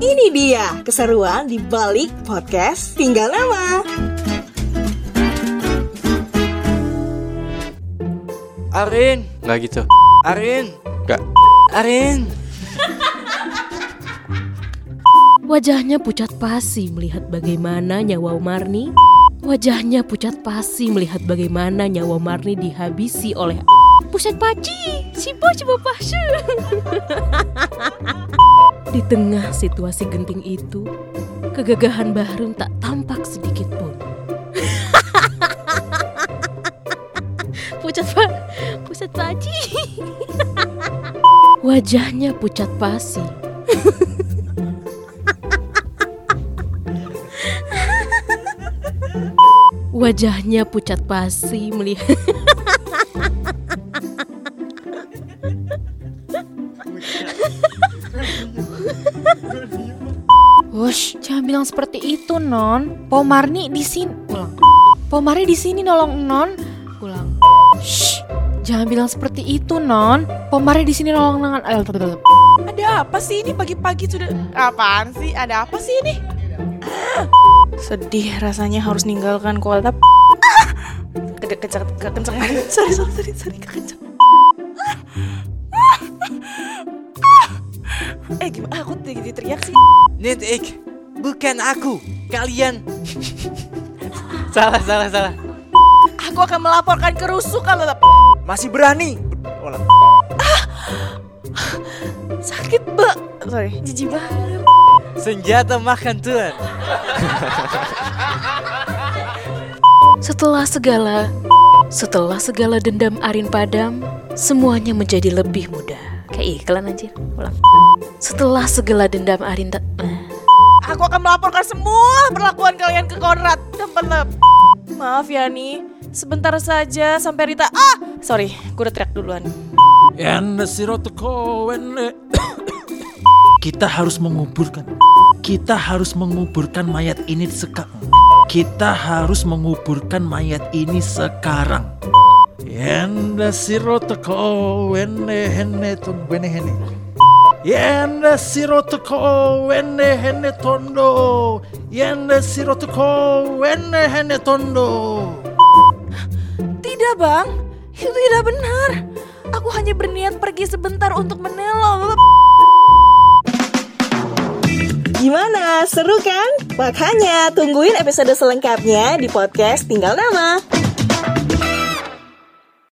Ini dia keseruan di balik podcast Tinggal Nama. Arin, nggak gitu. Arin, nggak. Arin. Wajahnya pucat pasi melihat bagaimana nyawa Marni. Wajahnya pucat pasi melihat bagaimana nyawa Marni dihabisi oleh pusat paci, si bos bapasu. Di tengah situasi genting itu, kegagahan Bahrun tak tampak sedikit pun. pucat pa, pusat paci. Wajahnya pucat pasi. Wajahnya pucat pasi melihat Wush, jangan bilang seperti itu, Non. Pomarni di sini. Ulang. Pomarni di sini nolong Non. Ulang. Shh, jangan bilang seperti itu, Non. Pomarni di sini nolong Non. Ada apa sih ini pagi-pagi sudah apaan sih? Ada apa sih ini? Ah, sedih rasanya harus ninggalkan kota. Ah, Kede kencang. Sorry sorry sorry sorry. Eh gimana aku teriak sih? Net ik, bukan aku. Kalian. salah, salah, salah. Aku akan melaporkan ke rusuh kalau Masih berani. sakit mbak. Sorry, jijik banget. Senjata makan Tuhan. Setelah segala setelah segala dendam Arin padam, semuanya menjadi lebih mudah. Kayak iklan anjir. Ulang. Setelah segala dendam Arin tak Aku akan melaporkan semua perlakuan kalian ke Konrad dan pelep. Maaf ya nih, sebentar saja sampai Rita. Ah, sorry, gue udah teriak duluan. Kita harus menguburkan. Kita harus menguburkan mayat ini sekarang. Kita harus menguburkan mayat ini sekarang. Ende sirotoko wende hene ton wene hene. Yende sirotoko wende hene tondo. Yende sirotoko wende hene tondo. Tidak bang, itu tidak benar. Aku hanya berniat pergi sebentar untuk menelong. Gimana? Seru kan? Makanya tungguin episode selengkapnya di podcast Tinggal Nama.